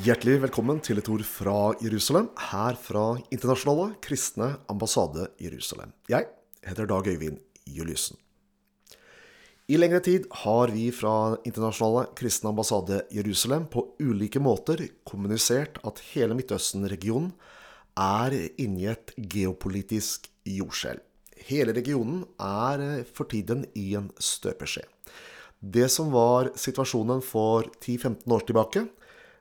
Hjertelig velkommen til et ord fra Jerusalem, her fra Internasjonale kristne ambassade Jerusalem. Jeg heter Dag Øyvind Juliussen. I lengre tid har vi fra Internasjonale kristne ambassade Jerusalem på ulike måter kommunisert at hele Midtøsten-regionen er inni et geopolitisk jordskjelv. Hele regionen er for tiden i en støpeskje. Det som var situasjonen for 10-15 år tilbake,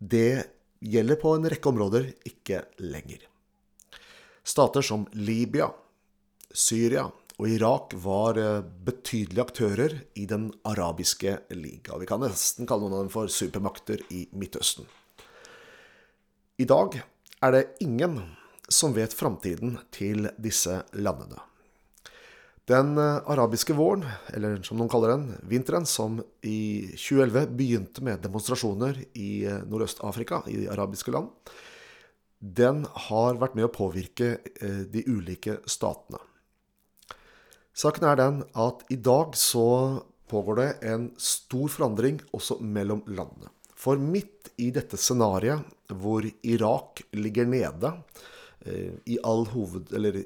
det gjelder på en rekke områder ikke lenger. Stater som Libya, Syria og Irak var betydelige aktører i den arabiske liga. Vi kan nesten kalle noen av dem for supermakter i Midtøsten. I dag er det ingen som vet framtiden til disse landene. Den arabiske våren, eller som noen kaller den, vinteren, som i 2011 begynte med demonstrasjoner i Nordøst-Afrika, i de arabiske land, den har vært med å påvirke de ulike statene. Saken er den at i dag så pågår det en stor forandring også mellom landene. For midt i dette scenariet, hvor Irak ligger nede, i all hoved... eller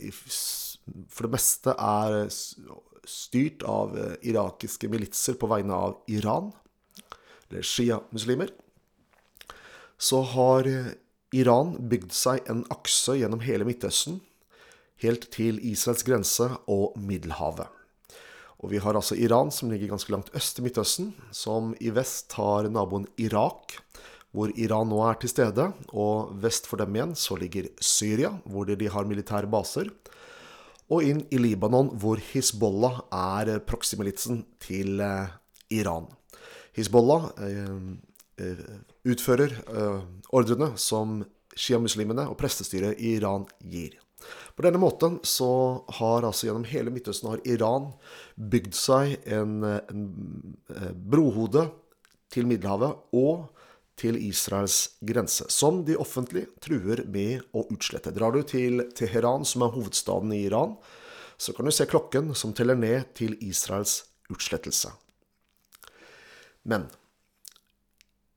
for det meste er styrt av irakiske militser på vegne av Iran, eller shia-muslimer, så har Iran bygd seg en akse gjennom hele Midtøsten, helt til Israels grense og Middelhavet. Og vi har altså Iran, som ligger ganske langt øst i Midtøsten, som i vest har naboen Irak, hvor Iran nå er til stede, og vest for dem igjen så ligger Syria, hvor de har militære baser, og inn i Libanon, hvor Hizbollah er proxymilitsen til Iran. Hizbollah utfører ordrene som shia-muslimene og prestestyret i Iran gir. På denne måten så har altså gjennom hele Midtøsten har Iran bygd seg en, en brohode til Middelhavet og til Israels grense, som de offentlig truer med å utslette. Drar du til Teheran, som er hovedstaden i Iran, så kan du se klokken som teller ned til Israels utslettelse. Men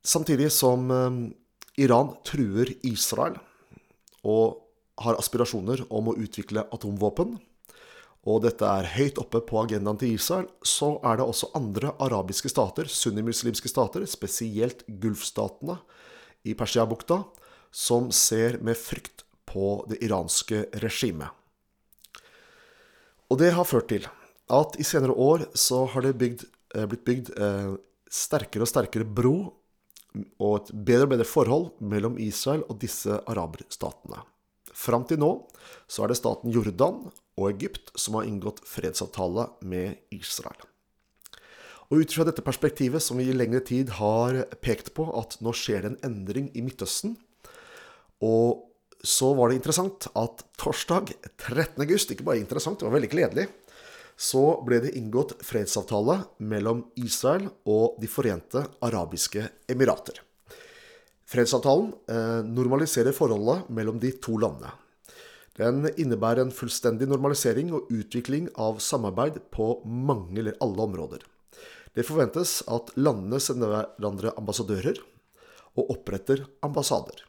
samtidig som Iran truer Israel og har aspirasjoner om å utvikle atomvåpen, og dette er høyt oppe på agendaen til Israel, så er det også andre arabiske stater, sunnimuslimske stater, spesielt gulfstatene i Persiabukta, som ser med frykt på det iranske regimet. Og det har ført til at i senere år så har det bygd, blitt bygd sterkere og sterkere bro og et bedre og bedre forhold mellom Israel og disse araberstatene. Fram til nå så er det staten Jordan og Egypt som har inngått fredsavtale med Israel. Og ut fra dette perspektivet som vi i lengre tid har pekt på at nå skjer det en endring i Midtøsten, og så var det interessant at torsdag 13. august, ikke bare interessant, det var veldig gledelig, så ble det inngått fredsavtale mellom Israel og De forente arabiske emirater. Fredsavtalen normaliserer forholdet mellom de to landene. Den innebærer en fullstendig normalisering og utvikling av samarbeid på mange eller alle områder. Det forventes at landene sender hverandre ambassadører og oppretter ambassader.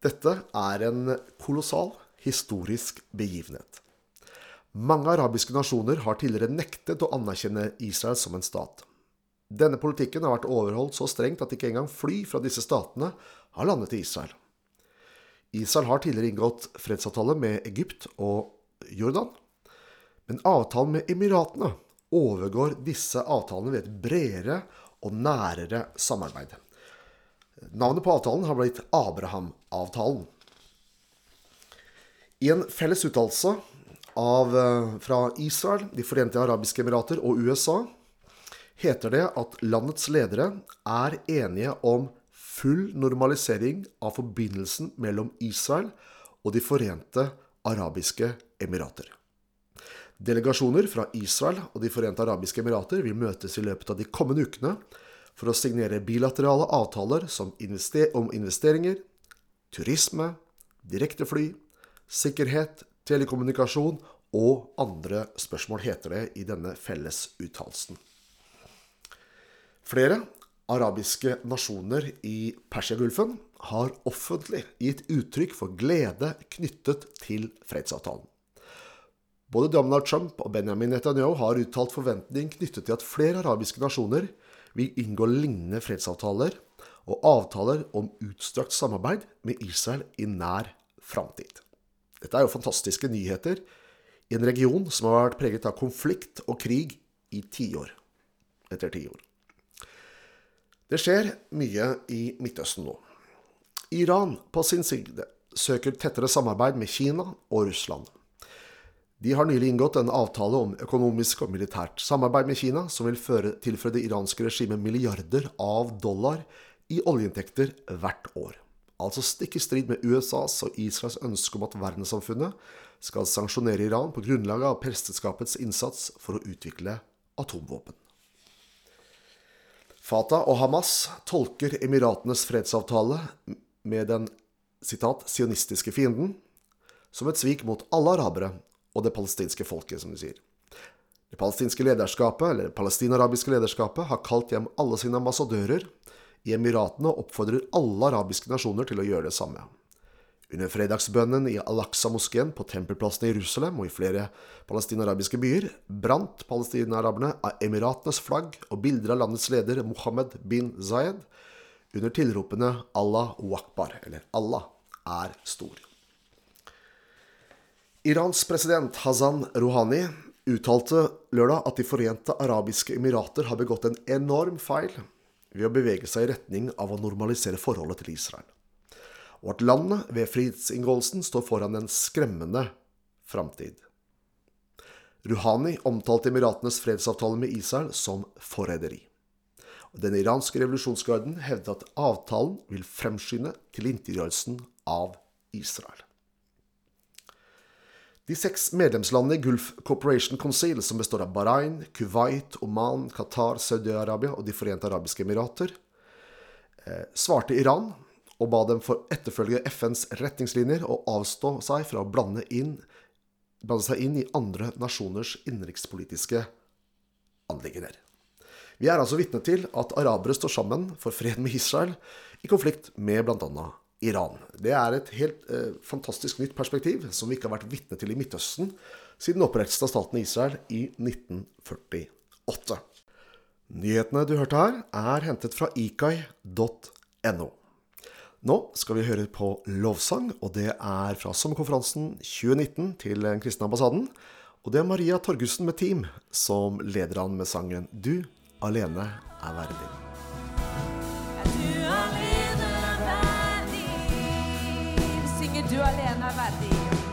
Dette er en kolossal historisk begivenhet. Mange arabiske nasjoner har tidligere nektet å anerkjenne Israel som en stat. Denne politikken har vært overholdt så strengt at ikke engang fly fra disse statene har landet i Israel. Israel har tidligere inngått fredsavtale med Egypt og Jordan, men avtalen med Emiratene overgår disse avtalene ved et bredere og nærere samarbeid. Navnet på avtalen har blitt Abraham-avtalen. I en felles uttalelse fra Israel, De forente arabiske emirater og USA heter det at landets ledere er enige om full normalisering av forbindelsen mellom Israel og De forente arabiske emirater. Delegasjoner fra Israel og De forente arabiske emirater vil møtes i løpet av de kommende ukene for å signere bilaterale avtaler om investeringer, turisme, direktefly, sikkerhet, telekommunikasjon og andre spørsmål, heter det i denne fellesuttalelsen. Flere arabiske nasjoner i Persiagulfen har offentlig gitt uttrykk for glede knyttet til fredsavtalen. Både Donald Trump og Benjamin Netanyahu har uttalt forventning knyttet til at flere arabiske nasjoner vil inngå lignende fredsavtaler og avtaler om utstrakt samarbeid med Israel i nær framtid. Dette er jo fantastiske nyheter i en region som har vært preget av konflikt og krig i tiår etter tiår. Det skjer mye i Midtøsten nå. Iran på sin side søker tettere samarbeid med Kina og Russland. De har nylig inngått en avtale om økonomisk og militært samarbeid med Kina, som vil føre, tilføre det iranske regimet milliarder av dollar i oljeinntekter hvert år. Altså stikk i strid med USAs og Israels ønske om at verdenssamfunnet skal sanksjonere Iran på grunnlag av presteskapets innsats for å utvikle atomvåpen. Fatah og Hamas tolker Emiratenes fredsavtale med den sitat, sionistiske fienden som et svik mot alle arabere og det palestinske folket, som de sier. Det palestinske lederskapet, eller det palestinarabiske lederskapet har kalt hjem alle sine ambassadører i Emiratene og oppfordrer alle arabiske nasjoner til å gjøre det samme. Under fredagsbønnen i Al-Aqsa-moskeen på Tempelplassen i Jerusalem og i flere palestinarabiske byer brant palestinaraberne av Emiratenes flagg og bilder av landets leder Mohammed bin Zayed under tilropene Allah Wakbar, eller Allah er stor. Irans president Hazan Rouhani uttalte lørdag at De forente arabiske emirater har begått en enorm feil ved å bevege seg i retning av å normalisere forholdet til Israel og at landet ved frihetsinngåelsen står foran en skremmende framtid. Rouhani omtalte Emiratenes fredsavtale med Israel som forræderi. Den iranske revolusjonsgarden hevdet at avtalen vil fremskynde tilintetgjørelsen av Israel. De seks medlemslandene i Gulf Corporation Council, som består av Bahrain, Kuwait, Oman, Qatar, Saudi-Arabia og De forente arabiske emirater, eh, svarte Iran og ba dem for etterfølge FNs retningslinjer og avstå seg fra å blande, inn, blande seg inn i andre nasjoners innenrikspolitiske anliggender. Vi er altså vitne til at arabere står sammen for fred med Israel i konflikt med bl.a. Iran. Det er et helt eh, fantastisk nytt perspektiv som vi ikke har vært vitne til i Midtøsten siden opprettelsen av staten Israel i 1948. Nyhetene du hørte her, er hentet fra ikai.no. Nå skal vi høre på lovsang, og det er fra sommerkonferansen 2019 til Den kristne ambassaden. Og det er Maria Torgussen med team som leder an med sangen 'Du alene er verdig'. Du alene er verdig. Synger 'Du alene er verdig'.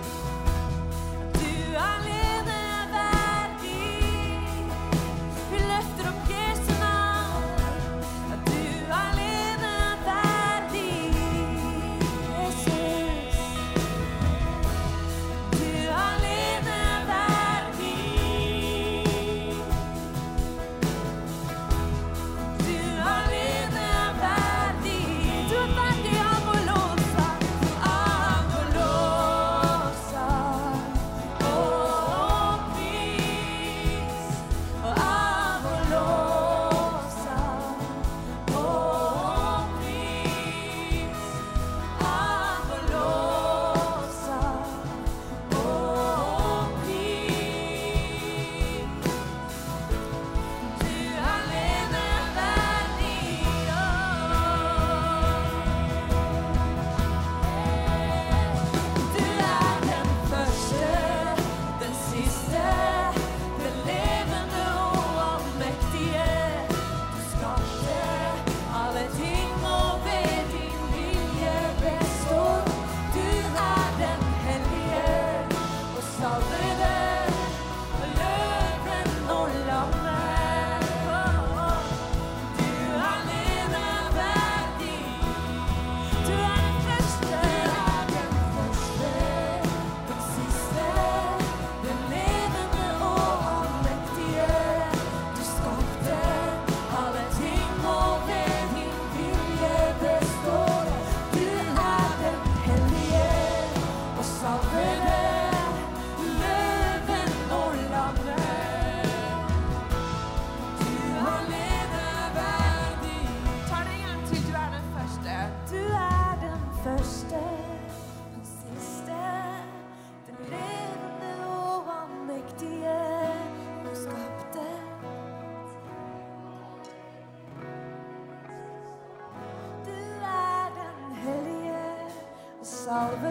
salve.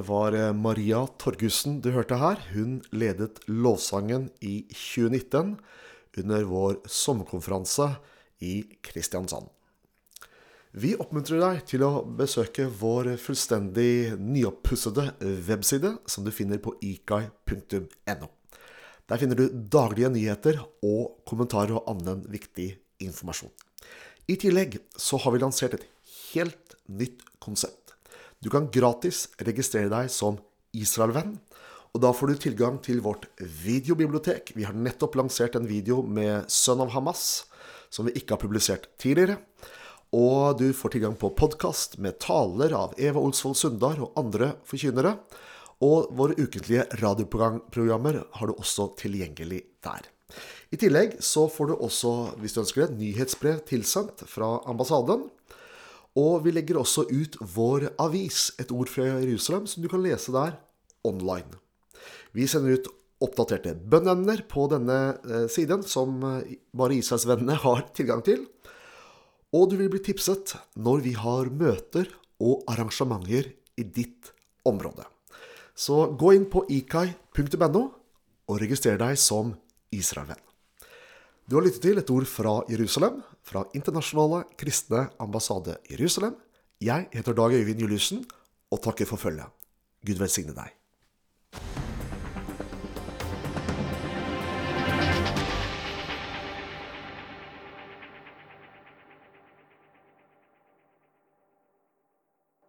Det var eh, Maria Torgussen du hørte her. Hun ledet lovsangen i 2019 under vår sommerkonferanse i Kristiansand. Vi oppmuntrer deg til å besøke vår fullstendig nyoppussede webside, som du finner på ikai.no. Der finner du daglige nyheter og kommentarer og annen viktig informasjon. I tillegg så har vi lansert et helt nytt konsept. Du kan gratis registrere deg som Israel-venn, og da får du tilgang til vårt videobibliotek. Vi har nettopp lansert en video med Sønn av Hamas, som vi ikke har publisert tidligere. Og du får tilgang på podkast med taler av Eva Olsvold Sundar og andre forkynnere. Og våre ukentlige radioprogrammer har du også tilgjengelig der. I tillegg så får du også, hvis du ønsker det, nyhetsbrev tilsendt fra ambassaden. Og vi legger også ut vår avis, Et ord fra Jerusalem, som du kan lese der online. Vi sender ut oppdaterte bønneemner på denne eh, siden, som eh, bare Israelsvennene har tilgang til. Og du vil bli tipset når vi har møter og arrangementer i ditt område. Så gå inn på ikai.no og registrer deg som Israelvenn. Du har lyttet til et ord fra Jerusalem, fra Internasjonale kristne ambassade Jerusalem. Jeg heter Dag Øyvind Juliussen og takker for følget. Gud velsigne deg.